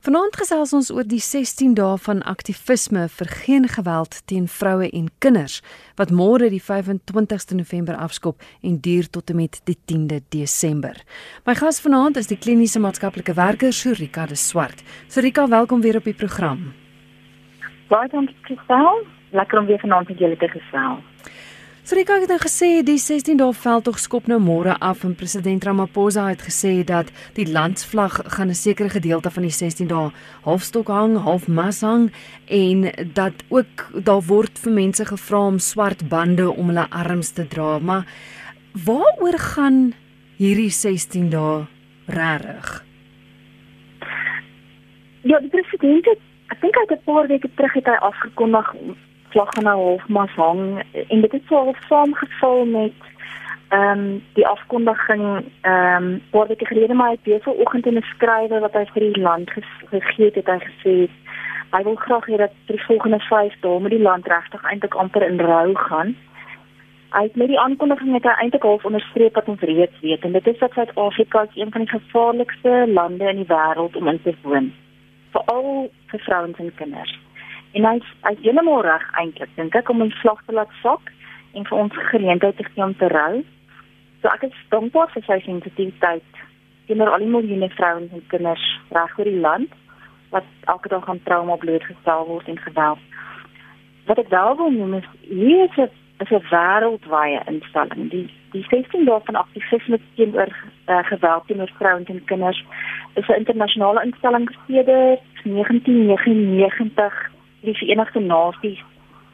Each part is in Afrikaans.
Vanaand gesels ons oor die 16 dae van aktivisme vir geen geweld teen vroue en kinders wat môre die 25ste November afskop en duur tot en met die 10de Desember. My gas vanaand is die kliniese maatskaplike werker Surika de Swart. Surika, welkom weer op die program. Baie dankie, Christel. Lekker om weer vanaand met julle te gesels. Frika het nou gesê die 16 dae veldtog skop nou môre af en president Ramaphosa het gesê dat die landsvlag gaan 'n sekere gedeelte van die 16 dae halfstok hang, half mas hang en dat ook daar word vir mense gevra om swart bande om hulle arms te dra, maar waaroor gaan hierdie 16 dae regtig? Ja, die president het ek dink hy het 'n paar weke terug het hy afgekondig vlag gaan nou half mas hang en dit het so half saamgeval met ehm um, die afkondiging ehm um, waar ek gelede maar het besig oggend in 'n skrywe wat hy vir die land gegee het, het hy gesê hy wil graag hê dat die volgende 5 dae met die land regtig eintlik amper in rou gaan. Hy het met die aankondiging het hy eintlik half onderstreep wat ons reeds weet en dit is dat Suid-Afrika een van die gevaarlikste lande in die wêreld om in te woon. Veral vir vrouens en kinders. En hy hy heeltemal reg eintlik, dink ek om ons slag te laat sak en vir ons geleentheid te gee om te rou. So ek is dankbaar vir sy sensitiwiteit teenoor al die miljoene vrouens en kinders reg oor die land wat elke dag aan trauma blootgestel word en geweld. Wat ek wel wil noem is hier is 'n is 'n wêreldwye instelling. Die die 16 dae van aktivisme teenoor uh, geweld teenoor vrouens en kinders is 'n internasionale instelling sedert 1999 die Verenigde Nasies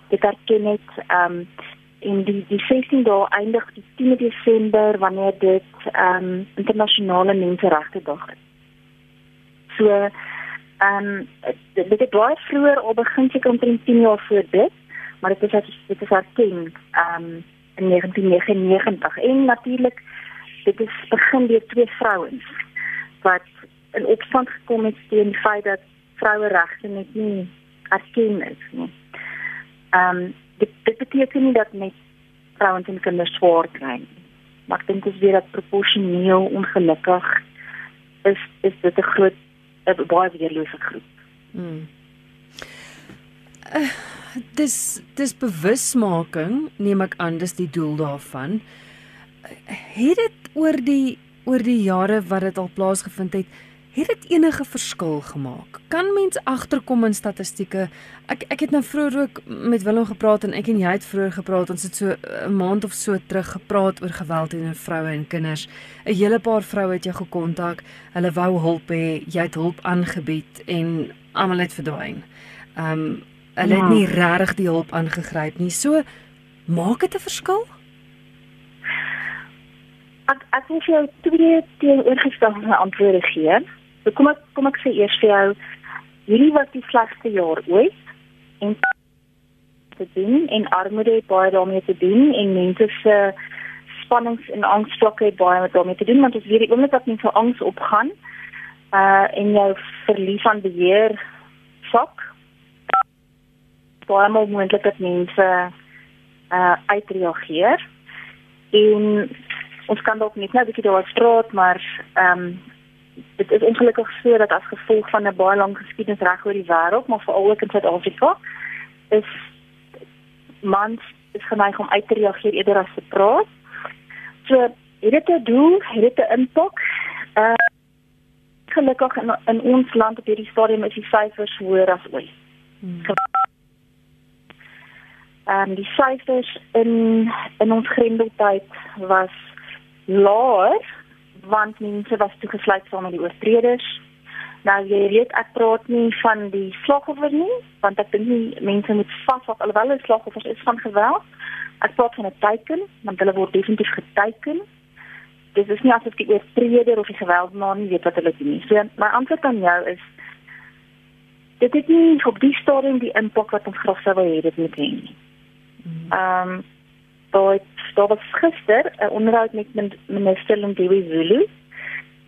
dit erken het ehm um, in die die 16 dae eindig die 10 Desember wanneer dit ehm um, internasionale menseregte dag is. So ehm um, dit het baie vroeër al begin seker omtrent 10 jaar voor dit, maar dit is dit is erken ehm um, in 1999 en natuurlik dit is begin deur twee vrouens wat in opstand gekom het teen die feit dat vroue regte net nie erken is nie. Ehm um, dit, dit beteken nie dat net vrouens en kinders swaar kry nie. Maar ek dink dit is weer dat proporsioneel ongelukkig is is dit 'n groot 'n baie weerlose groep. Hmm. Uh, dis dis bewusmaking neem ek aan dis die doel daarvan. Uh, het dit oor die oor die jare wat dit al plaasgevind het, Het dit enige verskil gemaak? Kan mens agterkom in statistieke? Ek ek het nou vroeër ook met Willem gepraat en ek en jy het vroeër gepraat. Ons het so 'n maand of so terug gepraat oor geweld teen vroue en kinders. 'n Hele paar vroue het jou gekontak. Hulle wou hulp hê. Jy het hulp aangebied en almal het verdwyn. Ehm um, hulle ja. het nie regtig die hulp aangegryp nie. So maak dit 'n verskil? Ek ek wil vir jou twee teenoorgestelde antwoorde gee. So kom ek kom ek sê eers vir jou hierdie was die slegste jaar ooit en te doen en armoede het baie daarmee te doen en mense se spannings en angsvlakke het baie daarmee te doen want as weer die oomblik dat mense angs opgaan uh en jou verlies aan beheer sak baie moontlik dat mense uh uitreageer. En ons kan dalk net nou 'n bietjie daaroor praat maar ehm um, dit is ongelukkig so dat as gevolg van 'n baie lang geskiedenis reg oor die wêreld, maar veral ook in Suid-Afrika, is mans is geneig om uit te reageer eerder as te praat. So, het dit 'n doel, het dit 'n impak? Uh gelukkig in, in ons land op hierdie stadium is die syfers hoër as ooit. Hmm. Ehm um, die syfers in in ons grendeltyd was laer want mense was toegesluit saam met die oortreders. Nou jy weet ek praat nie van die slagoffer nie, want ek dink nie mense moet vasvat alhoewel hulle slagoffers is van geweld. Ek praat van 'n teiken, want hulle word definitief geteiken. Dit is nie asof die oortreder of die gewelddaad nie weet wat hulle doen nie. So my antwoord aan jou is dit het nie op die stadium die impak wat ons graag sou wou hê dit moet hê nie. Hmm. Ehm um, daar daar was gister 'n onderhoud met minister Lindiwe Zulu,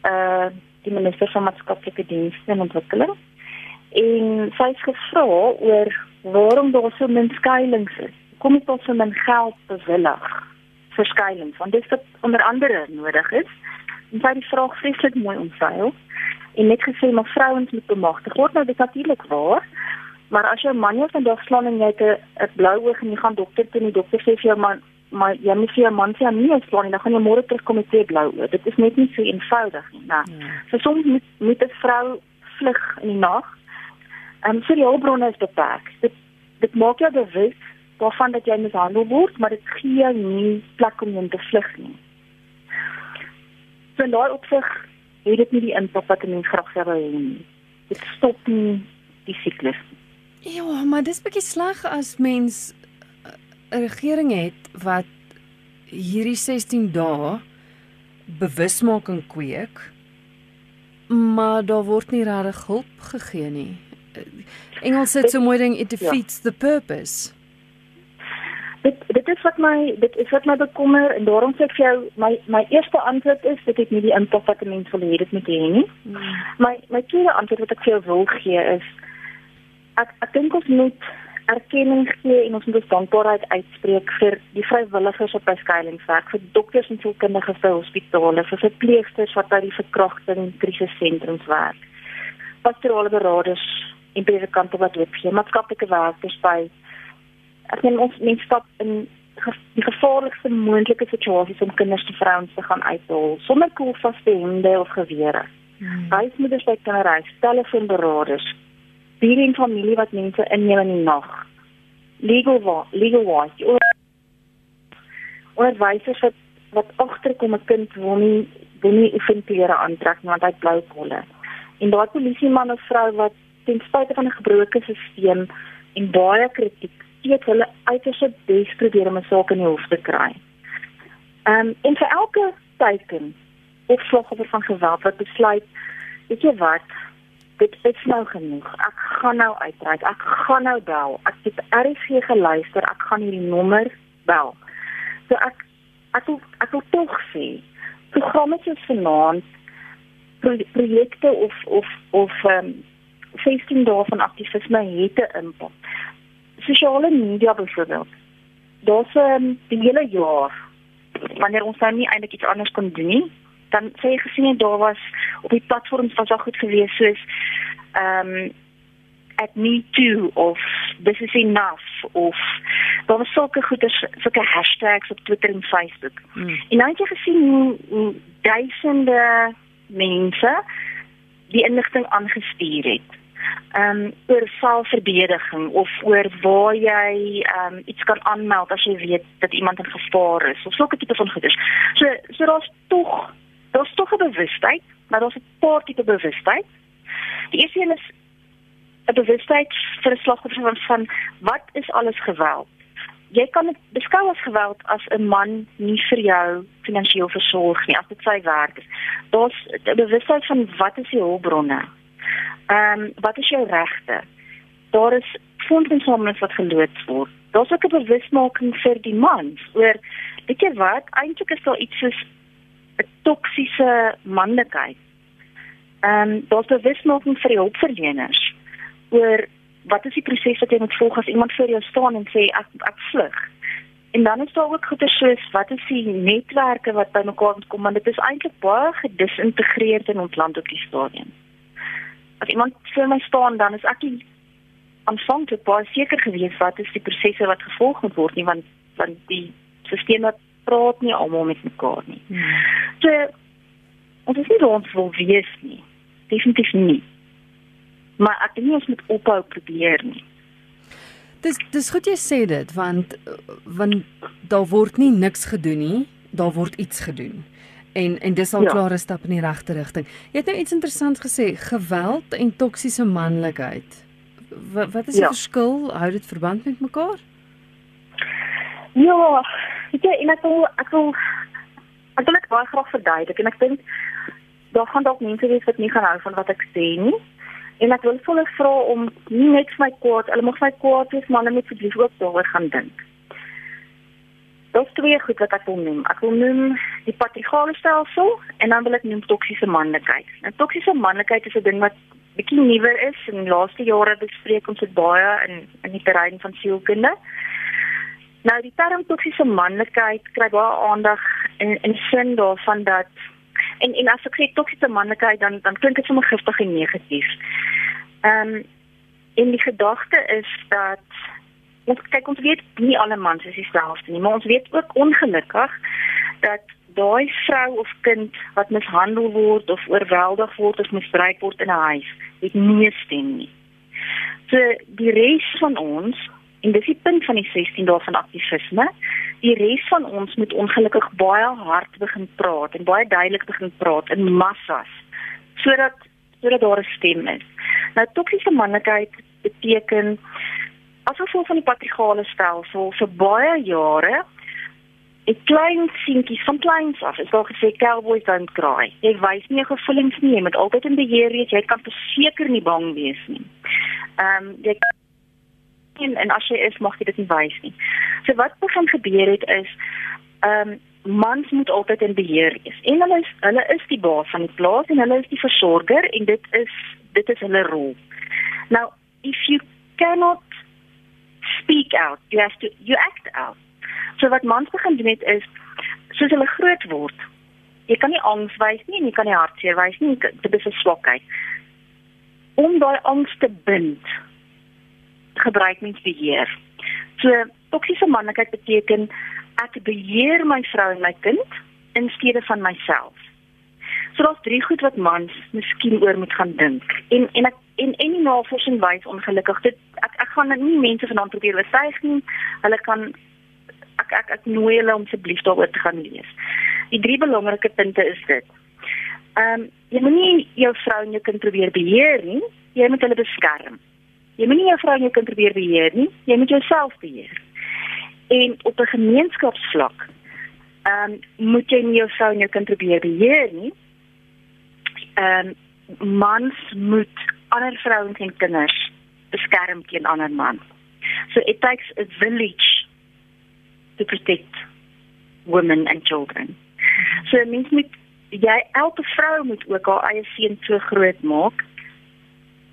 uh die minister van maatskaplike dienste en ontwikkeling. En sy het gevra oor waarom daar so min skuilings is. Kom dit tot so min geld bewillig vir skuilings? Want dit is onder andere nodig is en sy het die vraag vreeslik mooi omseil en net gesê maar vrouens moet bemagtig word. Nou dit natuurlik waar. Maar as jou man jou vandag slaan en jy het 'n blou oog en jy gaan dokter toe en die dokter sê vir jou man maar jy moet vir jou man sê eens slaan nie, dan gaan jy môre terugkom met twee blou oë. Dit is net nie so eenvoudig nie. Nou, ja. so soms moet moet 'n vrou vlug in die nag. Ehm um, vir die hulpbronne is beperk. Dit dit maak jou bewus daarvan dat jy mishandel word, maar dit gee jou nie plek om in te vlug nie. So daai opsig het dit nie die impak wat 'n mens graag sou hê nie. Dit stop nie die siklus. Ja, maar dis bietjie sleg as mens 'n regering het wat hierdie 16 dae bewusmaking kweek, maar daar word nie regtig hulp gegee nie. Engels sê so mooi ding it defeats ja. the purpose. Dit dit is wat my dit is wat my bekommer en daarom sê ek vir jou my my eerste antwoord is dit het nie die impak wat 'n mens wil hê dit moet hê nie. Hmm. My my tweede antwoord wat ek vir jou wil gee is ek ek dink ons moet erkenning gee en ons moet ons dankbaarheid uitspreek vir die vrywilligers op beskuilingswerk, vir dokters en sielkundiges by hospitale, vir verpleegsters wat by die verkrachting krisissentrums werk. Pastorale beraders en predikante wat loop hier, maatskaplike werkers by ek meen ons mens stap in die gevaarlikste moontlike situasies om kinders te vrouens te gaan uithaal sonder koelvaste hemde of gewere. Hmm. Huismoeders by kinderreis, telefoonberaders, bier en familie wat mense inneem in die nag. Legal legal wise. Oor wysers wat wat agterkom 'n kind wil nie wil nie oefenklere aantrek want hy blou kolle. En daai polisie man of vrou wat ten spyte van 'n gebroke stelsel en baie kritiek steek hulle uiters bes probeer om 'n saak in die hof te kry. Ehm um, en vir elke teiken of slagoffer van geweld wat besluit, weet jy wat, dit is nou genoeg. Ek gaan nou uitreik. Ek gaan nou bel. Ek het RSG geluister. Ek gaan hierdie nommer bel. So ek ek wil ek wil tog sê programme soos vanaand projekte of of of ehm um, 16 dae van aktivisme het 'n impak. Sosiale media byvoorbeeld. Daar's ehm um, die hele jaar wanneer ons nou nie eintlik iets anders kon doen nie, dan sê jy gesien het daar was op die platforms was al goed gewees soos ehm um, at me too of this is enough of daar was sulke goeie sulke hashtags op Twitter en Facebook. Hmm. En nou het jy gesien hoe, hoe duisende mense die inligting aangestuur het. Ehm um, oor selfverdediging of oor waar jy ehm um, iets kan aanmeld as jy weet dat iemand in gevaar is of sulke tipe van goeders. So so daar's tog daar's tog 'n bewustheid, maar daar's 'n paar tipe bewustheid. Die eerste een is 'n bewustheid vir 'n slagoffer van, van wat is alles geweld? Jy kan dit beskou as geweld as 'n man nie vir jou finansiëel versorg nie, as dit sy werk is. Daar's 'n bewustheid van wat is die hulpbronne? Ehm um, wat is jou regte? Daar is fondsinsamelings wat geloods word. Daar's ook 'n bewusmaking vir die mans oor weet jy wat, eintlik is daar iets soos 'n toksiese manlikheid. Ehm um, daar's bewusmaking vir die hulpverleners oor wat is die proses wat jy moet volg as iemand voor jou staan en sê ek ek vlug. En dan is daar ook goeie soos wat is die netwerke wat bymekaar kom want dit is eintlik baie gedisintegreer in ons land op die stadium. As iemand voor my staan dan is ek aanvanklik baie seker gewees wat is die prosesse wat gevolg moet word nie want want die stelsel wat praat nie almal met mekaar nie. So ons is nie rond wil wees nie. Definitief nie. Maar ek dink ons moet ophou probeer nie. Dis dis goed jy sê dit want want daar word nie niks gedoen nie, daar word iets gedoen. En en dis al ja. klare stap in die regte rigting. Jy het nou iets interessant gesê, geweld en toksiese manlikheid. Wat wat is die ja. verskil? Hou dit verband met mekaar? Ja, Ek sê en ek wil ek wil ek wil dit baie graag verduidelik en ek dink daar gaan dalk mense wees wat nie gaan hou van wat ek sê nie. En ek wil hulle vra om nie net my kwaad, hulle mag my kwaad wees, maar hulle moet asseblief ook daaroor gaan dink. Daar's twee goed wat ek wil noem. Ek wil noem die patriargale stelsel en dan wil ek noem toksiese manlikheid. Nou toksiese manlikheid is 'n ding wat bietjie nuwer is in die laaste jare bespreek ons dit baie in in die terrein van sielkunde. Nou die term toksiese manlikheid kry baie aandag in in sin daarvan dat En en as ek sê toksiese manlikheid dan dan klink dit sommer giftig en negatief. Ehm um, en die gedagte is dat ons kyk ons weet nie alle mans is dieselfde nie, maar ons weet ook ongelukkig dat daai vrou of kind wat mishandel word of oorweldig word of misbruik word in 'n huis, het nie stem nie. So die res van ons en dis die punt van die 16 dae van aktivisme, die res van ons moet ongelukkig baie hard begin praat en baie duidelik begin praat in massas sodat sodat daar 'n stem is. Nou toksiese manlikheid beteken as gevolg van die patriargale stelsel vir baie jare ek klein seentjies van kleins af is daar gesê cowboys don't cry. Jy wys nie gevoelens nie, jy moet altyd in beheer wees, jy kan verseker nie bang wees nie. Ehm um, jy en, en as jy is mag jy dit nie wys nie. So wat begin gebeur het is ehm um, mans moet altyd in beheer wees. En hulle is hulle is die baas van die plaas en hulle is die versorger en dit is dit is hulle rol. Now if you cannot speak out, you have to you act out. So wat mans begin doen het is soos hulle groot word. Jy kan nie angs wys nie en jy kan nie hartseer wys nie. Dit is 'n swakheid. Om daai angs te bind, gebruik mens beheer. So toksiese manlikheid beteken ek beheer my vrou en my kind in steede van myself. So daar's drie goed wat mans miskien oor moet gaan dink. En en ek en en die navorsing wys ongelukkig dit ek ek gaan nie mense vanaand probeer oortuig nie. Hulle kan ek ek ek nooi hulle om asseblief daaroor te gaan lees. Die drie belangrike punte is dit. Ehm um, jy moenie jou vrou en jou kind probeer beheer nie, jy moet hulle beskerm. Jy moenie jou vrou en jou kind probeer beheer nie, jy moet jouself beheer. En op 'n gemeenskapsvlak ehm um, moet jy nie jou vrou en jou kind probeer beheer nie. Ehm um, mans moet ander vrouens en kinders beskerm teen ander mans. So it takes a village to protect women and children. So mens moet jy elke vrou moet ook haar eie seun so groot maak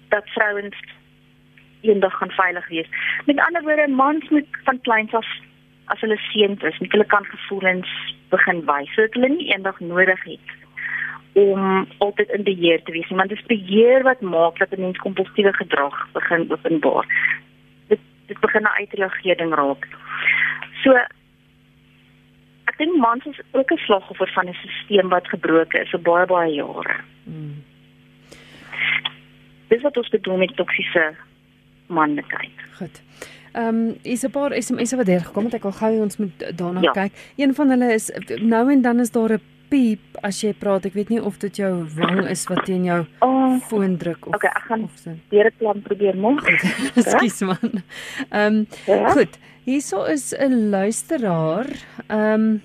dat vrouens eendag gaan veilig wees. Met ander woorde, mans moet van kleins af as hulle seuns is, met hulle kan gevoelens begin wys sodat hulle nie eendag nodig het om altyd in beheer te wees nie, want dit is beheer wat maak dat 'n mens kompulsiewe gedrag begin openbaar. Dit dit begin 'n uitreagering raak. So ek dink mans is ook 'n slagoffer van 'n stelsel wat gebroken is vir baie baie jare. Hmm. Dis wat ons bedoel met toksiese manlikheid. Goed. Ehm um, is 'n paar SMS'e wat deurgekom het. Ek wil gou ons moet daarna ja. kyk. Een van hulle is nou en dan is daar 'n piep as jy praat. Ek weet nie of dit jou wang is wat teen jou oh, foon druk of Okay, ek gaan weer 'n plan probeer maak. Ekskuus man. Ehm um, ja? goed. Hierso is 'n luisteraar, ehm um,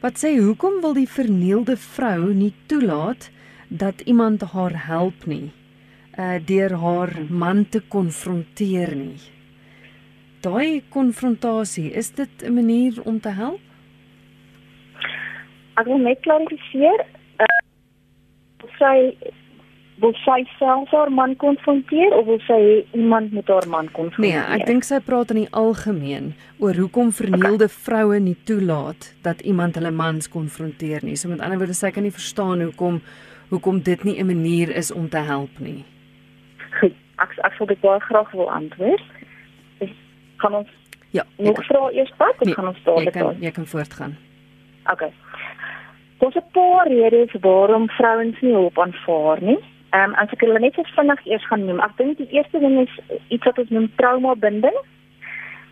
wat sê hoekom wil die vernielde vrou nie toelaat dat iemand haar help nie, uh deur haar man te konfronteer nie. Daai konfrontasie, is dit 'n manier om te help? Ek wil net klarifiseer, uh sy wil sy self haar man konfronteer of wil sy iemand met haar man konfronteer? Nee, ek dink sy praat in die algemeen oor hoekom vernielde okay. vroue nie toelaat dat iemand hulle mans konfronteer nie. So met ander woorde, sy kan nie verstaan hoekom hoekom dit nie 'n manier is om te help nie. Ek ek sal dit baie graag wil antwoord. Ek kan ons Ja. Nog vra eers wat? Ek nee, gaan ons dadelik. Jy kan jy kan voortgaan. Okay. Daar's 'n paar redes waarom vrouens nie hulp aanvaar nie. Ehm um, as ek hulle net so vinnig eers gaan noem. Ek dink die eerste ding is iets wat ons noem trauma binding.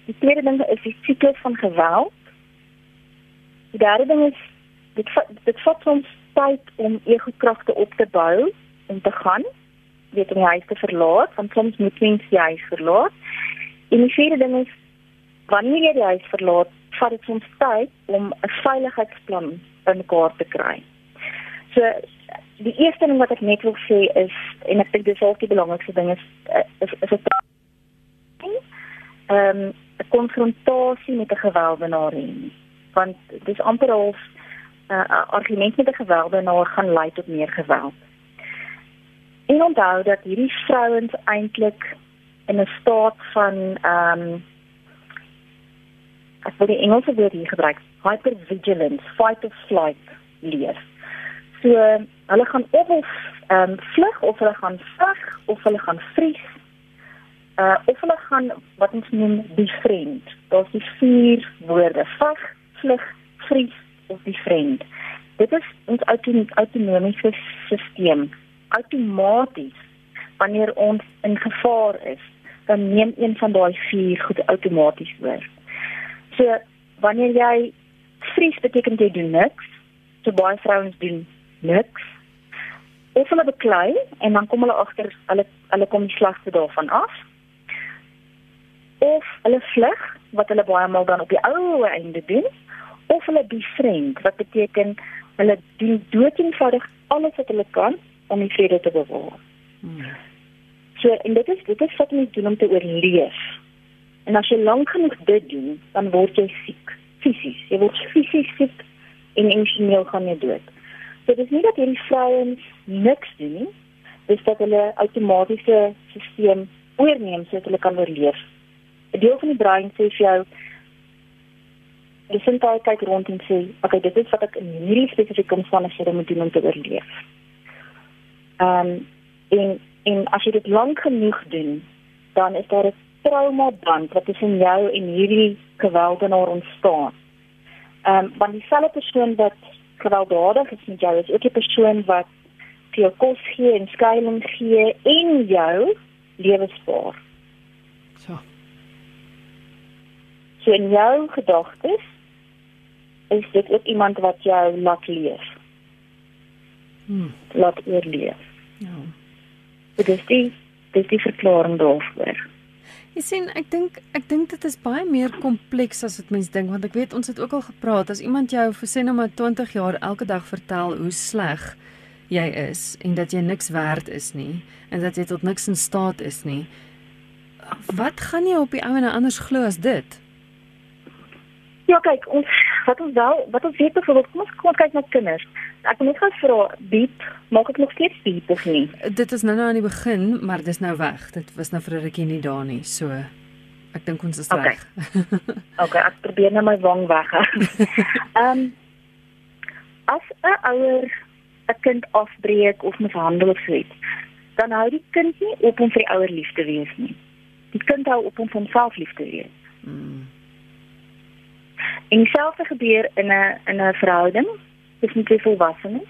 Die tweede ding is die siklus van geweld. Die derde ding is dit dit vat ons tyd om ego-kragte op te bou en te gaan weet om die huis te verlaat, want soms moet mens die huis verlaat. En die vierde ding is wanneer jy die huis verlaat, vat dit ons tyd om 'n veiligheidsplan in mekaar te kry. So die eerste ding wat ek net wil sê is en ek dink dis ook die belangrikste ding is eh, is is 'n ehm 'n konfrontasie met 'n gewelddenaar hê. Want dis amper al 'n uh, argument met 'n gewelddenaar gaan lei tot meer geweld. En onthou dat hierdie vrouens eintlik in 'n staat van ehm um, ek wil die Engelse woord hier gebruik, hypervigilance, fight or flight leef. So hulle gaan of ehm um, vlug of hulle gaan veg of hulle gaan vries. Uh of hulle gaan wat ons noem befriend. Daar's die vier woorde: veg, vlug, vries of befriend. Dit is ons autonomiese stelsel. Outomaties wanneer ons in gevaar is, dan neem een van daai vier goed outomaties oor. So wanneer jy vries beteken jy doen niks. So baie vrouens doen niks. Of hulle beklei en dan kom hulle agter hulle hulle kom die slagte daarvan af. Of hulle vlug wat hulle baie maal dan op die ou einde doen of hulle befriend wat beteken hulle doen doeteenvoudig alles wat hulle kan om die vrede te bewaar. Hmm. So en dit is dit is wat jy doen om te oorleef. En as jy lank genoeg dit doen, dan word jy siek, fisies. Jy word fisies siek en emosioneel gaan jy dood. So dit is nie dat hierdie vrouens niks doen nie, dis dat hulle outomatiese stelsel oorneem sodat hulle kan oorleef. 'n Deel van die brein sê vir jou jy sien daai kyk rond en sê, "Oké, okay, dit is wat ek in hierdie spesifieke omstandighede moet doen om te oorleef." Ehm um, en en as jy dit lank genoeg doen, dan is daar 'n trauma band wat tussen jou en hierdie geweldenaar ontstaan. Ehm um, want dieselfde persoon wat gewelddadig is met jou is ook 'n persoon wat vir jou kos gee en skuilings gee en jou lewe spaar. So. So in jou gedagtes is dit ook iemand wat jou laat leef. Hmm. Laat oorleef. Ja. Dit is die dit is die verklaring daarvoor. Jy sien, ek dink ek dink dit is baie meer kompleks as wat mense dink want ek weet ons het ook al gepraat as iemand jou vir sê nou maar 20 jaar elke dag vertel hoe sleg jy is en dat jy niks werd is nie en dat jy tot niks in staat is nie. Wat gaan jy op die ou en anders glo as dit? Ja, kyk, ons wat ons wel, wat ons weet byvoorbeeld, kom ons kom ons kyk na kinders. Ek moet gou vra, beep, maak dit nog steeds beep of nie? Dit is nou nou aan die begin, maar dis nou weg. Dit was nou vir 'n rukkie nie daar nie. So ek dink ons is reg. Okay. okay, ek probeer net my wang weg. Ehm um, as 'n ouer 'n kind afbreek of mishandel of so iets, dan hou die kind nie op om vir die ouer lief te wees nie. Die kind hou op om vir homself lief te wees. Mm. En dieselfde gebeur in 'n in 'n verhouding tussen twee volwassenes.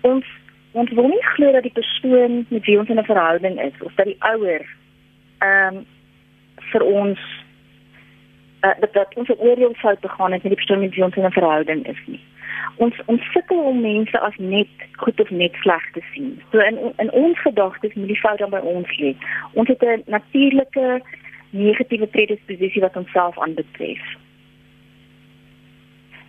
Ons ons wil nie glo dat die persoon met wie ons in 'n verhouding is of dat die ouer ehm um, vir ons uh, dat, dat ons oordeel sou begaan het met die persoon met wie ons in 'n verhouding is nie. Ons ons sukkel om mense as net goed of net sleg te sien. So in in ons gedagtes moet die fout dan by ons lê. Ons het 'n natuurlike negatiewe predisposisie wat onsself aanbetref.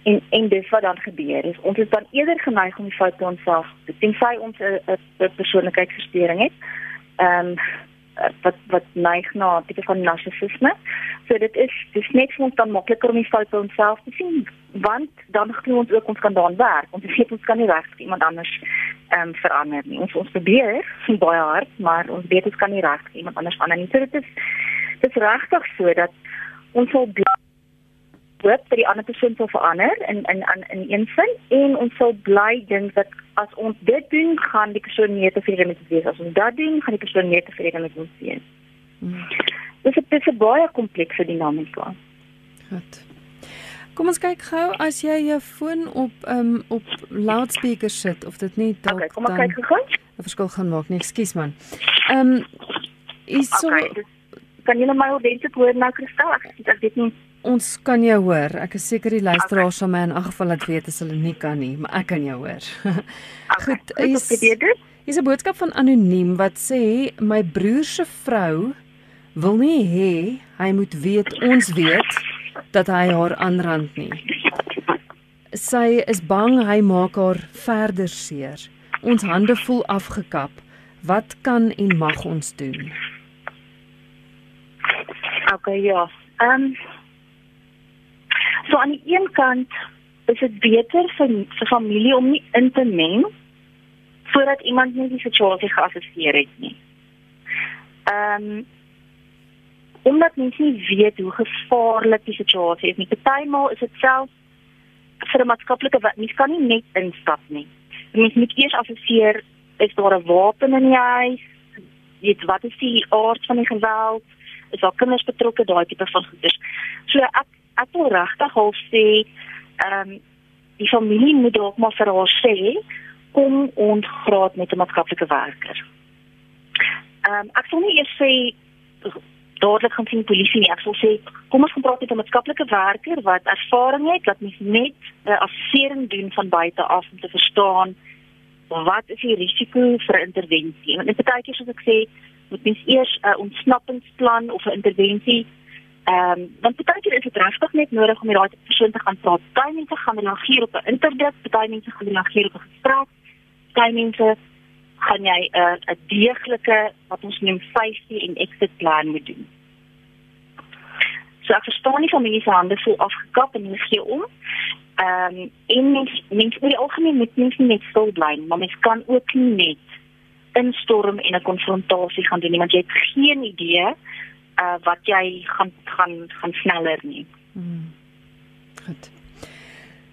En en dis wat dan gebeur is ons is dan eerder geneig om die fout by onsself te sien sy ons 'n persoonlikheidsversteuring het. Ehm um, wat wat neig na tipe van narcissisme. So dit is dis net vir ons dan makliker om die fout by onsself te sien want dan glo ons ook ons kan daaraan werk. Ons weet ons kan nie regtig iemand anders ehm um, verander nie. Ons ons probeer baie hard, maar ons weet ons kan nie regtig iemand anders verander nie. So dit is dit is regtig so dat ons sal hoop dat die ander persoon sal verander in in in in een sin en ons sal bly dink dat as ons dit doen gaan die persoon meer tevrede met ons wees as ons dit doen gaan die persoon meer tevrede met ons wees. Hmm. Dis 'n dis 'n baie komplekse dinamika. Goed. Kom ons kyk gou as jy jou foon op um op loudspeaker sit of dit nie dalk okay, kom dan kyk gou. 'n verskil gaan maak nie. Ekskuus man. Um is so okay, dis kan jy my ordentlik hoor nou Kristal? Ek sê dit nie. Ons kan jou hoor. Ek is seker die luisteraars okay. sal my in ag geval laat weet as hulle nie kan nie, maar ek kan jou hoor. okay. Goed, is Dis 'n boodskap van anoniem wat sê my broer se vrou wil nie hê hy moet weet ons weet dat hy haar aanrand nie. Sy is bang hy maak haar verder seer. Ons hande voel afgekap. Wat kan en mag ons doen? Okay, ja. Ehm um, So aan die een kant is dit beter vir vir familie om nie in te meng voordat iemand nie die situasie geassesseer het nie. Ehm um, omdat mense nie weet hoe gevaarlik die situasie is nie. Partymal is dit self vir 'n maatskaplike mens kan nie net instap nie. Mens moet eers assesseer is daar 'n wapen in die huis? Weet wat is die aard van die geweld? Is daar kinders betrokke daai tipe van goeders? So ek ek wil regtig al sê ehm um, die familie moet dalk maar vir haar sê kom ons praat met 'n maatskaplike werker. Ehm um, ek sal nie eers sê dadelik gaan sien polisie nie. Ek sal sê kom ons gaan praat met 'n maatskaplike werker wat ervaring het dat mens net 'n uh, assessering doen van buite af om te verstaan wat is die risiko vir intervensie. Want in baie keer soos ek sê, moet mens eers 'n uh, ontsnappingsplan of 'n intervensie ehm um, want baie keer is dit regtig net nodig om met daai persoon te gaan praat. Baie mense gaan reageer op 'n interdik, baie mense gaan reageer op 'n gesprek. Baie mense gaan jy 'n uh, 'n deeglike wat ons noem safety en exit plan moet doen. So ek verstaan nie van mense se hande voel afgekap en hulle gee om. Ehm um, en mens mens moet die algemeen met mense net stil bly, maar mens kan ook nie net instorm en 'n konfrontasie gaan doen nie want jy het geen idee uh wat jy gaan gaan gaan sneller nie. Hmm. Goed.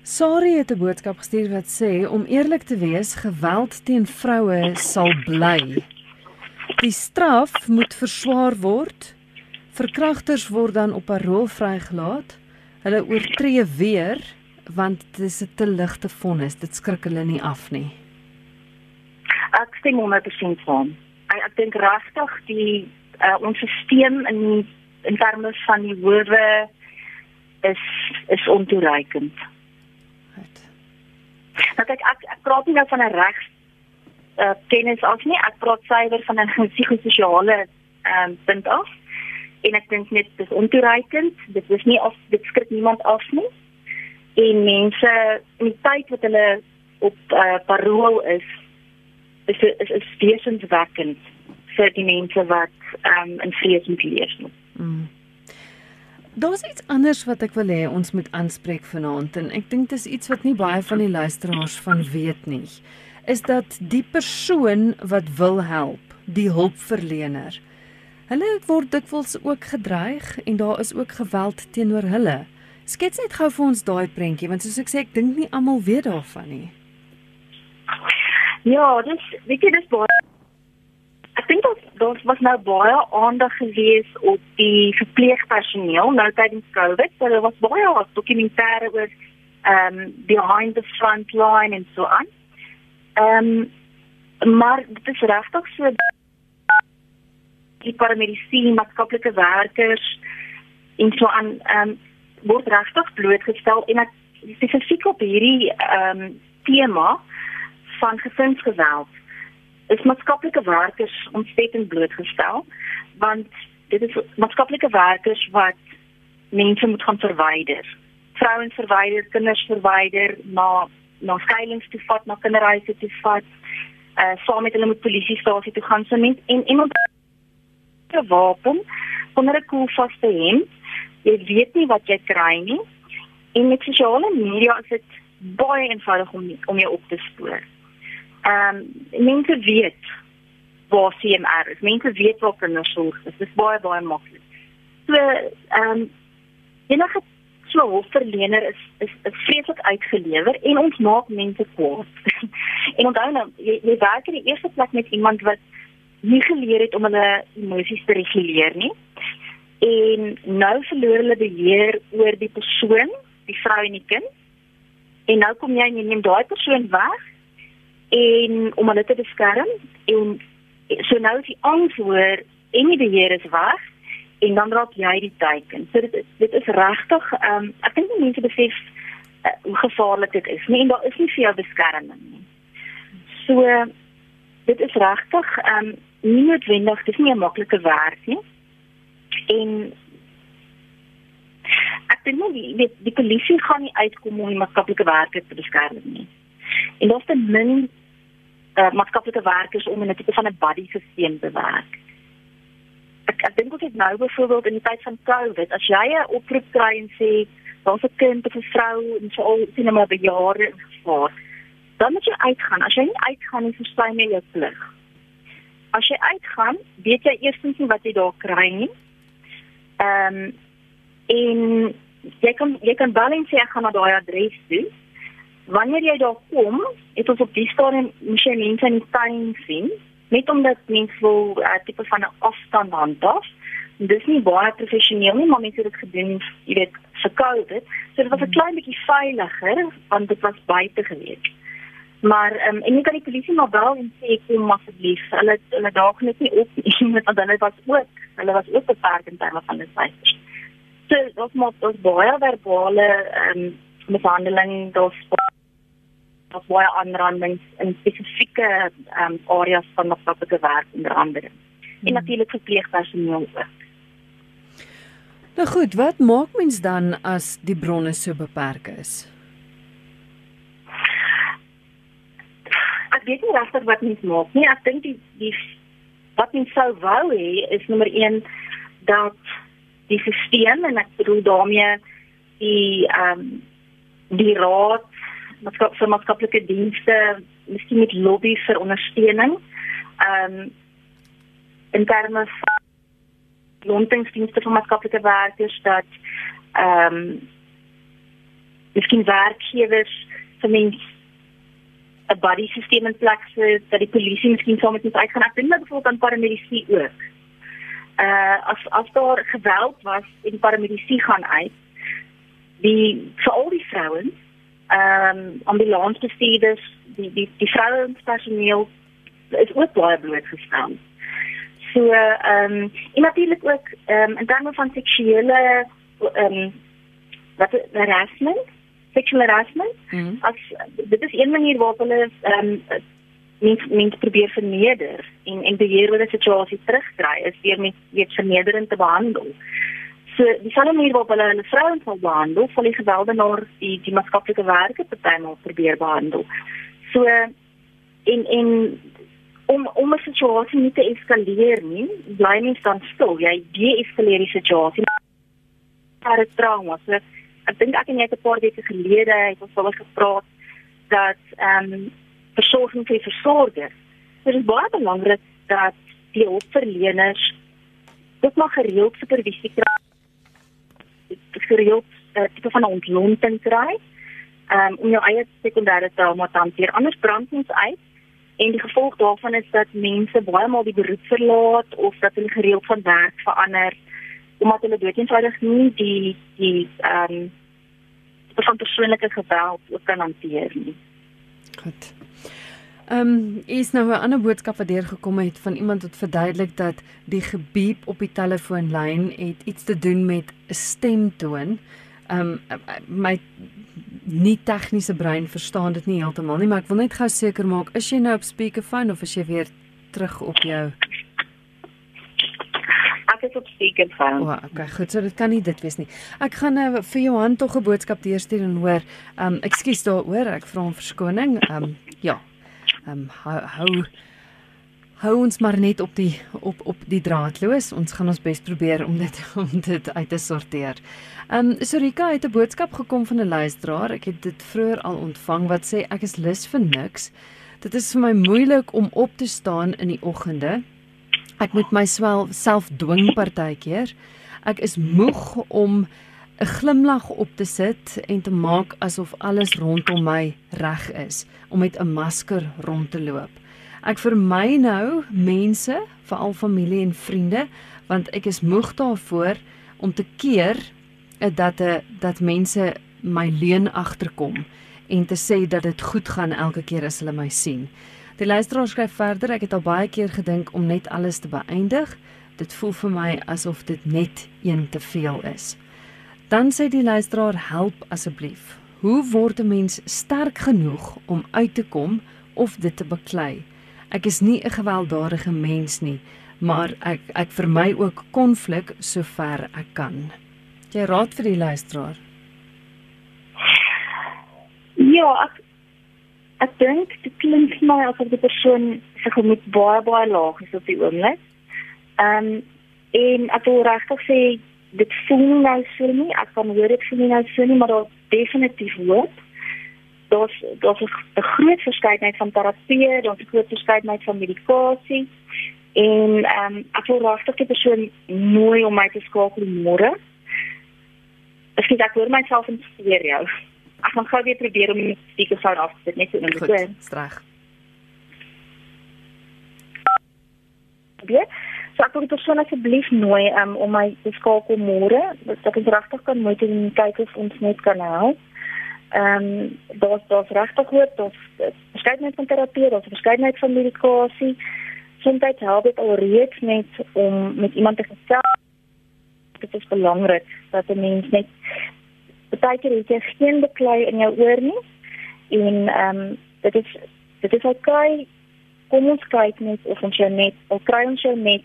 Sari het 'n boodskap gestuur wat sê om eerlik te wees, geweld teen vroue sal bly. Die straf moet verswaar word. Verkragters word dan op parol vrygelaat. Hulle oortree weer want dit is 'n te ligte vonnis. Dit skrik hulle nie af nie. Ek stem 100% saam. Ek, ek dink regtig die uh, ons stelsel in in terme van die hoewe is is ontoereikend. Nou kyk ek ek praat nie nou van 'n reg uh kennis af nie. Ek praat suiwer van 'n psigososiale ehm um, punt af. En ek dink net dis ontoereikend. Dit is nie of dit skrik niemand af nie. En mense in die tyd wat hulle op uh parol is is is, is wesenswekkend vir die mense wat um, in vrees moet leef. Mm. Daar's iets anders wat ek wil hê ons moet aanspreek vanaand en ek dink dit is iets wat nie baie van die luisteraars van weet nie. Is dat die persoon wat wil help, die hulpverlener. Hulle word dikwels ook gedreig en daar is ook geweld teenoor hulle. Skets net gou vir ons daai prentjie want soos ek sê ek dink nie almal weet daarvan nie. Ja, dis weet jy dis baie ek dink dat daar was nou baie aandag gewees op die verpleegpersoneel nou tydens Covid. So daar was baie dokumentêre oor ehm um, behind the front line en so aan. Ehm um, maar dit is regtig so die paramedisyne, maatskaplike werkers en so aan ehm um, word regtig blootgestel en ek spesifiek op hierdie ehm um, tema van gesinsgeweld is maatskaplike werkers ontsettend blootgestel want dit is maatskaplike werkers wat mense moet gaan verwyder. Vrouens verwyder, kinders verwyder na na skuilings toe vat, na kinderhuise toe vat. Uh saam met hulle moet polisiestasie toe gaan so net en iemand 'n wapen onder 'n koelvaste hemp. Jy weet nie wat jy kry nie. En met sosiale media is dit baie eenvoudig om om jou op te spoor. Ehm um, mense weet waar CMR is. Mense weet waar kindersorg is. Dit is baie baie maklik. So ehm um, enige so hulpverlener is is is vreeslik uitgelewer en ons maak mense kwaad. en onthou nou, jy, jy werk in die eerste plek met iemand wat nie geleer het om hulle emosies te reguleer nie. En nou verloor hulle beheer oor die persoon, die vrou en die kind. En nou kom jy en jy neem daai persoon weg en om hulle te beskerm en so nou die angs hoor en die beheer is weg en dan raak jy die teiken. So dit is dit is regtig ehm um, ek dink mense besef uh, hoe gevaarlik dit is nie en daar is nie veel beskerming nie. So dit is regtig ehm um, nie noodwendig dis nie 'n maklike werk nie. En ek dink nie die, die, die polisie gaan nie uitkom om die maatskaplike werkers te beskerm nie. En daar's te min uh, maatskaplike werkers om in 'n tipe van 'n buddy stelsel te werk. Ek ek dink ook dit nou byvoorbeeld in die tyd van Covid, as jy 'n oproep kry en sê daar's 'n kind of 'n vrou en so al sien maar by jare gevaar, dan moet jy uitgaan. As jy nie uitgaan nie, verstaan jy jou plig. As jy uitgaan, weet jy eerstens nie wat jy daar kry nie. Ehm um, en jy kan jy kan en sê ek gaan na daai adres toe. Wanneer jy daar kom, het ons op die stadium moet jy mense in die tuin sien, net omdat mense wil 'n uh, tipe van 'n afstand handhaaf. Dis nie baie professioneel nie, maar mense het dit gedoen, jy weet, vir COVID. So dit was 'n klein bietjie veiliger want dit was buite gewees. Maar um, en jy kan die polisie maar bel en sê kom asseblief. Hulle hulle daag net nie op nie, want hulle was ook, hulle was ook beperk in terme van die syfers. So ons moet ons baie verbale ehm um, mishandeling, daar's daar's baie aanrandings in spesifieke ehm um, areas van maatskaplike werk onder andere. En hmm. natuurlik verpleegpersoneel ook. Nou goed, wat maak mens dan as die bronne so beperk is? Ek weet nie regtig wat mens maak nie. Ek dink die die wat mens sou wou hê is nommer 1 dat die stelsel en ek bedoel daarmee die ehm um, die raad maatskap vir maatskaplike dienste miskien met lobby vir ondersteuning. Ehm um, in terme van lontingsdienste vir maatskaplike werkers dat ehm um, miskien werkgewers vir mense 'n body stelsel in plek sit dat die polisie miskien saam met ons uitgaan. Ek dink dat byvoorbeeld aan paramedici ook. Uh as as daar geweld was en die paramedici gaan uit die vir al die vrouens ehm um, ambulansbestuurders die die die vrouenspersoneel is ook baie blootgestel. So ehm um, en natuurlik ook ehm um, in terme van seksuele ehm um, wat harassment, sexual harassment. Mm. As dit is een manier waarop hulle ehm um, mens mens probeer verneder en en beheer oor 'n situasie terugkry is deur met weet vernederend te behandel. So die selfde manier waarop hulle hulle vrouens wil behandel, sal die gewelddenaar die die maatskaplike werker partymal probeer behandel. So en en om om 'n situasie nie te eskaleer nie, bly mens dan stil. Jy de-eskaleer die situasie. Maar dit trauma. So ek dink ek en jy het 'n paar weke gelede het ons al gepraat dat ehm um, versorging vir versorgers. Dit is baie belangrik dat die hulpverleners dit maar gereeld supervisie kry. Gereeld 'n uh, tipe van ontlonting kry. Um, om jou eie sekondêre trauma te hanteer. Anders brand ons uit En die gevolg daarvan is dat mense baie maal die beroep verlaat of dat hulle gereeld van werk verander omdat hulle doeteenvoudig nie die die ehm um, van persoonlike geweld ook kan hanteer nie. Goed. Ehm um, is nou 'n ander boodskap wat deurgekom het van iemand wat verduidelik dat die gebiep op die telefoonlyn het iets te doen met 'n stemtoon. Ehm um, my nie tegniese brein verstaan dit nie heeltemal nie, maar ek wil net gou seker maak, is jy nou op speakerphone of is jy weer terug op jou Ek is op speakerphone. O, oh, okay, goed, so dit kan nie dit wees nie. Ek gaan nou vir Johan tog 'n boodskap deurstuur en hoor. Ehm um, ekskuus daaroor, ek vra om verskoning. Ehm um, ja. Ehm um, hou hou hou ons maar net op die op op die draadloos. Ons gaan ons bes probeer om dit om dit uit te sorteer. Ehm um, Sorika het 'n boodskap gekom van 'n luisteraar. Ek het dit vroeër al ontvang wat sê ek is lus vir niks. Dit is vir my moeilik om op te staan in die oggende. Ek moet myself dwing partykeer. Ek is moeg om 'n glimlag op te sit en te maak asof alles rondom my reg is om met 'n masker rond te loop. Ek vermy nou mense, veral familie en vriende, want ek is moeg daarvoor om te keer eh, dat 'n eh, dat mense my leuen agterkom en te sê dat dit goed gaan elke keer as hulle my sien. Die luisteraar skryf verder: Ek het al baie keer gedink om net alles te beëindig. Dit voel vir my asof dit net een te veel is. Dan sê die luisteraar: Help asseblief. Hoe word 'n mens sterk genoeg om uit te kom of dit te beklei? Ek is nie 'n gewelddadige mens nie, maar ek ek vermy ook konflik sover ek kan. Jy raad vir die luisteraar. Ja, ek ek dink dit klink vir my asof die persoon se gemoed baie baie laag is op die oomblik. Ehm um, en ek wil regtig sê dit voel nou so nie, ek kan hoor dit voel nou so nie, maar daar definitief hoop daar's daar's 'n groot verskeidenheid van terapie, daar's 'n groot verskeidenheid van medikasie En ehm um, ek wil regtig die persoon nooi om my te skakel môre. Ek sê ek hoor myself in stereo. Ek gaan gou weer probeer om die speakerfoon af te sit net so in die Goed, streg. probeer. So ek wil die persoon asseblief nooi um, om my te skakel môre. Dat ons regtig kan mooi doen kyk of ons net kan help. Ehm um, daar's daar's regtig goed, daar's verskeidenheid van terapie, daar's verskeidenheid van medikasie. Soms help dit alreeds net om met iemand te gesels. Dit is belangrik dat 'n mens net baie keer het jy geen beklei in jou oor nie. En ehm um, dit is dit is okay kom ons kyk net of ons jou net of kry ons jou net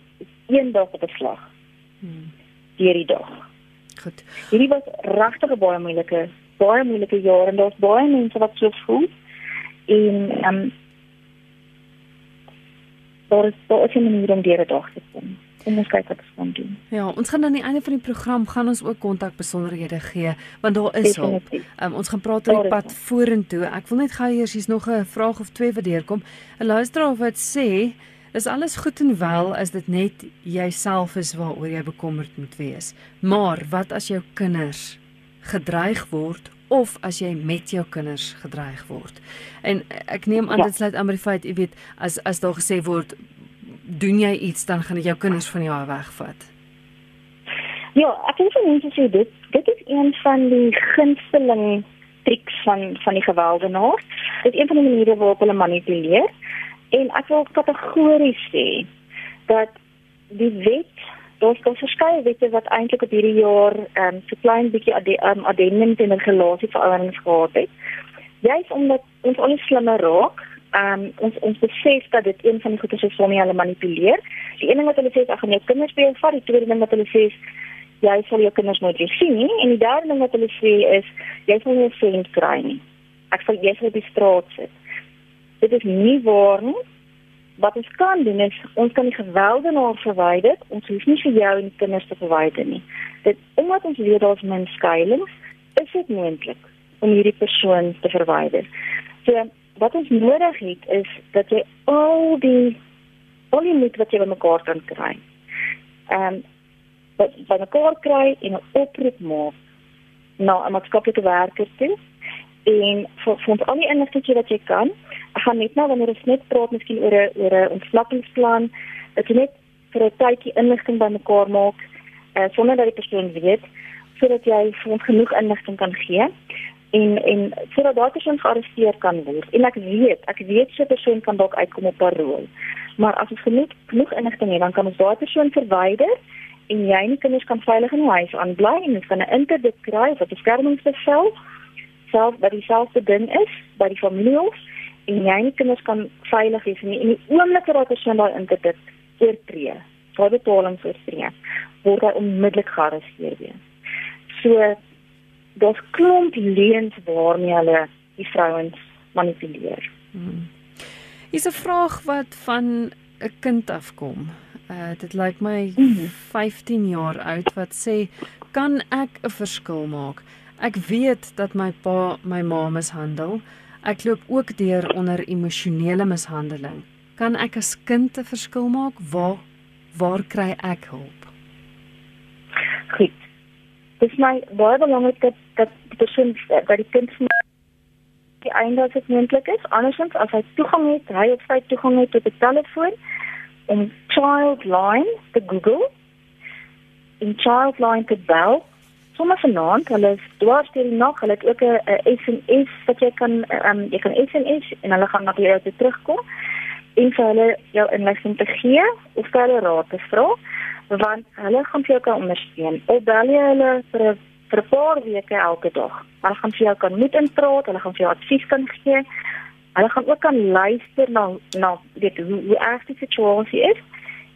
een dag op 'n slag. Hmm. Hierdie dag. Goed. Hierdie was regtig 'n baie moeilike baie moeilike jaar en daar's baie mense wat so voel. En ehm um, daar is daar is 'n manier om deur 'n dag te kom en ons kyk wat ons kan doen. Ja, ons gaan aan die einde van die program gaan ons ook kontak besonderhede gee want daar is hulp. Um, ons gaan praat oor die pad vorentoe. Ek wil net gou eers hier's nog 'n vraag of twee wat deurkom. 'n Luisteraar wat sê Dis alles goed en wel as dit net jouself is waaroor jy bekommerd moet wees. Maar wat as jou kinders gedreig word of as jy met jou kinders gedreig word? En ek neem aan ja. dit sluit aan by die feit, jy weet, as as daar gesê word doen jy iets dan gaan dit jou kinders van jou wegvat. Ja, ek dink vir mense sê dit dit is een van die gunsteling triks van van die gewelddenaar. Dit is een van die maniere waarop hulle manipuleer. En ek wil kategories sê dat die wet Daar's daar verskeie wette wat eintlik op hierdie jaar ehm um, so klein bietjie ade, um, addendums en regulasie veranderings gehad het. Juist omdat ons al slimmer raak, ehm um, ons ons besef dat dit een van die goeie is waarmee hulle manipuleer. Die een ding wat hulle sê is ag nee, kinders by vat, die tweede ding wat hulle sê is jy sal jou kinders nooit weer sien nie en die derde ding wat hulle sê is jy sal nie 'n vriend kry nie. Ek sal jy sal op die straat sit. Dit is nie waar nie. Wat ons kan doen is ons kan die geweldenaar verwyder. Ons hoef nie vir jou en die kinders te verwyder nie. Dit omdat ons weet daar's min skuilings, is dit moontlik om hierdie persoon te verwyder. So wat ons nodig het is dat jy al die al die moed wat jy bymekaar kan kry. Ehm um, wat bymekaar kry en 'n oproep maak na 'n maatskaplike werker toe en vir ons al die inligting wat jy kan. Gaan net nou wanneer ons net praat miskien oor 'n oor 'n ontsnappingsplan, dat jy net vir 'n tydjie inligting bymekaar maak uh, sonder dat die persoon weet sodat jy ons genoeg inligting kan gee en en sodat daardie persoon gearresteer kan word. En ek weet, ek weet so 'n persoon kan dalk uitkom op parol. Maar as ons genoeg genoeg inligting het, dan kan ons daardie persoon verwyder en jy en die kinders kan veilig in die huis aanbly en ons kan 'n interdikt kry 'n beskermingsbevel self wat dieselfde ding is by die familie en jy en die kinders kan veilig wees en in die oomblik dat daai persoon daai interdikt oortree, daai betaling oortree, word hy onmiddellik gearresteer weer. So daar's klomp leuns waarmee hulle die vrouens manipuleer. Hmm. Is 'n vraag wat van 'n kind afkom. Uh dit lyk my hmm. 15 jaar oud wat sê kan ek 'n verskil maak? Ek weet dat my pa my ma mishandel. Ek loop ook deur onder emosionele mishandeling. Kan ek as kind 'n verskil maak? Waar waar kry ek hulp? Goed dis my baie belangrik dat dat die persoon dat die kind die einde as dit moontlik is andersins as hy toegang het hy of sy toegang het tot 'n telefoon om childline te google in childline te bel sommer vanaand hulle is dwars deur die nag hulle het ook 'n SMS wat jy kan um, jy kan SMS en hulle gaan na jou toe terugkom en vir hulle jou inligting te gee of vir hulle raad te vra want hulle gaan vir jou kan ondersteun. Of bel jy hulle vir 'n vir 'n paar weke elke dag. Hulle gaan vir jou kan moed inpraat, hulle gaan vir jou advies kan gee. Hulle gaan ook kan luister na na weet hoe hoe erg die situasie is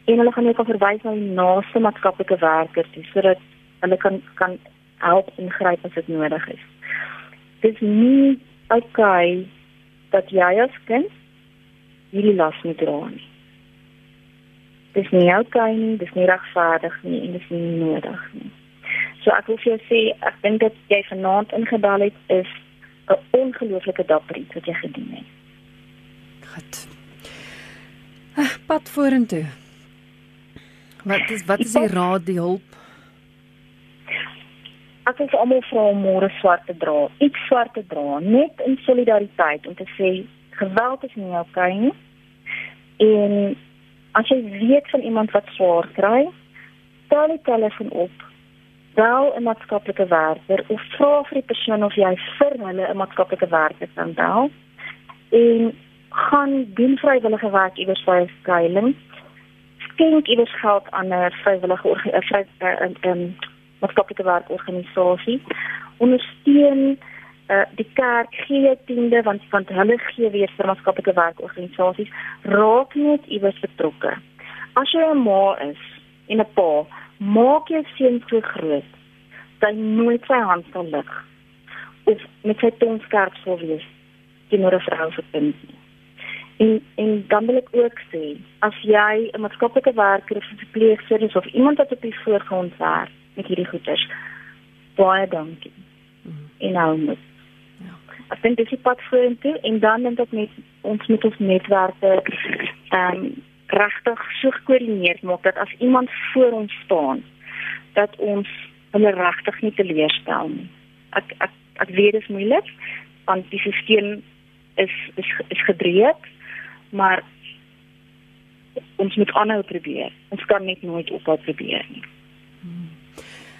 en hulle gaan jou kan verwys na die naaste maatskaplike werker toe sodat hulle kan kan help ingryp as dit nodig is. Dit is nie okay dat jy as kind hierdie las moet dra nie dis nie okay nie, dis nie regverdig nie en dis nie nodig nie. So ek wil vir jou sê, ek dink dat jy vanaand ingebel het is 'n ongelooflike dapper iets wat jy gedoen het. Goed. Ah, pad vorentoe. Wat is wat is die raad, die hulp? Ek wil almal vra om môre swart te dra, iets swart te dra, net in solidariteit om te sê geweld is nie oukei okay nie. En as jy weet van iemand wat swaar kry, tel die telefoon op. Bel 'n maatskaplike werker of vra vir die persoon of jy vir hulle 'n maatskaplike werker kan bel. En gaan doen vrywillige werk iewers 'n skuilings. Skenk iewers geld aan 'n vrywillige 'n 'n maatskaplike werkorganisasie. Ondersteun uh, die kerk gee tiende want want hulle gee weer vir maatskaplike werkorganisasies raak net iewers betrokke. As jy 'n ma is en 'n pa, maak jou seun so groot dat hy nooit sy hand sal lig of met sy tong skerp sal wees teenoor 'n vrou 'n kind nie. En en dan wil ek ook sê, as jy 'n maatskaplike werker of 'n verpleegster of iemand wat op die voorgrond werk met hierdie goeders, baie dankie. Mm. En nou moet ek dink dis die pad vorentoe en dan dink ek net ons moet ons netwerke ehm um, regtig so gekoördineer maak dat as iemand voor ons staan dat ons hulle regtig nie teleurstel nie. Ek ek ek weet dit is moeilik want die stelsel is is is gedreig maar ons moet aanhou probeer. Ons kan net nooit ophou probeer nie.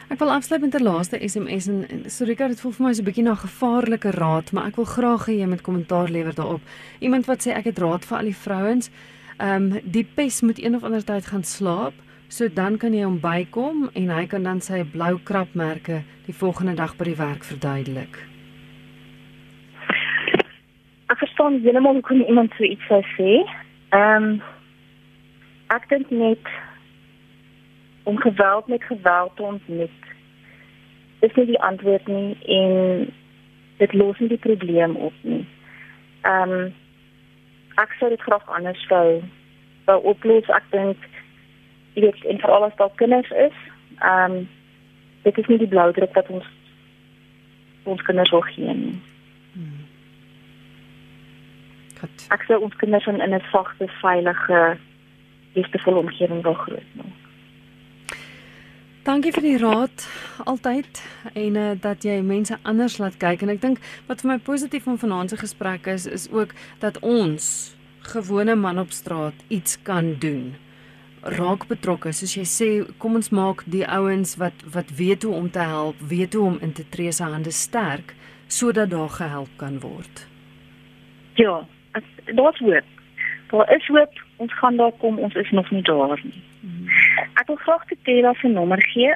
Ek wil afsluit met 'n laaste SMS en Sorika, dit voel vir my so 'n bietjie na gevaarlike raad, maar ek wil graag hê jy moet kommentaar lewer daarop. Iemand wat sê ek het raad vir al die vrouens. Ehm um, die pes moet een of ander tyd gaan slaap, so dan kan jy hom bykom en hy kan dan sy blou krapmerke die volgende dag by die werk verduidelik. Ek verstaan heeltemal hoe kon iemand so iets sê. Ehm um, ek dink net om geweld met geweld te ontmoet is nie die antwoord nie en dit los nie die probleem op nie. Ehm um, ek sou dit graag anders wou wou oplos. Ek dink jy weet en veral as daar kinders is, ehm um, dit is nie die blou druk wat ons ons kinders wil gee nie. Hmm. Ek sou ons kinders in 'n sagte, veilige, liefdevolle omgewing wil grootmaak. Dankie vir die raad altyd en uh, dat jy mense anders laat kyk en ek dink wat vir my positief van vanaand se gesprek is is ook dat ons gewone man op straat iets kan doen. Raak betrokke, soos jy sê, kom ons maak die ouens wat wat weet hoe om te help, weet hoe om in te tree se hande sterk sodat daar gehelp kan word. Ja, daar's hoop. Daar is hoop. Ons gaan daar kom, ons is nog nie daar nie. Ek wil graag die Tela se nommer gee.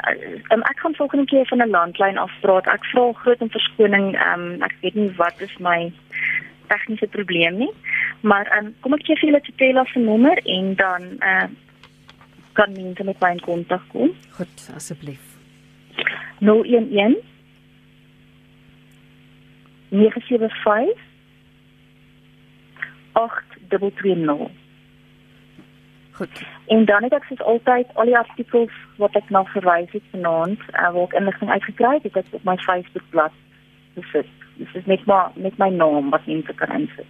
Um, ek gaan volgende keer van 'n landlyn afpraat. Ek vra groot om verskoning. Um, ek weet nie wat is my tegniese probleem nie. Maar um, kom ek gee vir julle die Tela se nommer en dan uh, kan mense met my in kontak kom. Goed, asseblief. 011 975 8220 Goed. En dan het ek soos altyd al die artikels wat ek na verwys het vanaand, uh, waar ek inligting uitgekry het, het ek op my Facebookblad gesit. Dis is net maar met my naam wat mense kan insit.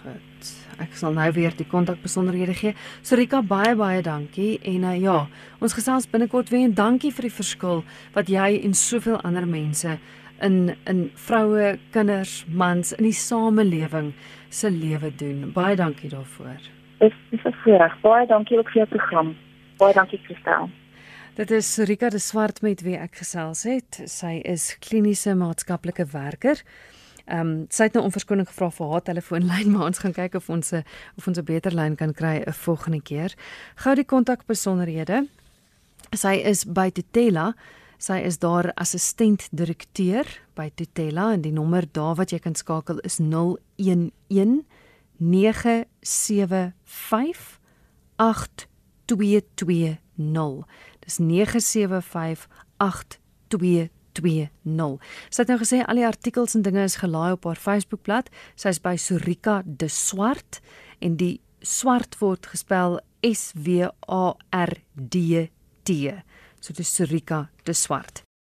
Goed. Ek sal nou weer die kontakbesonderhede gee. Sorika, baie baie dankie en uh, ja, ons gesels binnekort weer en dankie vir die verskil wat jy en soveel ander mense in in vroue, kinders, mans in die samelewing se lewe doen. Baie dankie daarvoor is dis 'n voorreg. Baie dankie ook vir jou program. Baie dankie Christel. Dit is Rika de Swart met wie ek gesels het. Sy is kliniese maatskaplike werker. Ehm um, sy het nou om verskoning gevra vir haar telefoonlyn, maar ons gaan kyk of ons 'n of ons 'n beter lyn kan kry 'n volgende keer. Gou die kontakbesonderhede. Sy is by Tutela. Sy is daar assistent direkteur by Tutela en die nommer daar wat jy kan skakel is 011 975 8220. Dis 975 8220. Sy het nou gesê al die artikels en dinge is gelaai op haar Facebookblad. Sy's by Sorika de Swart en die swart word gespel S W A R D T. So dis Sorika de Swart.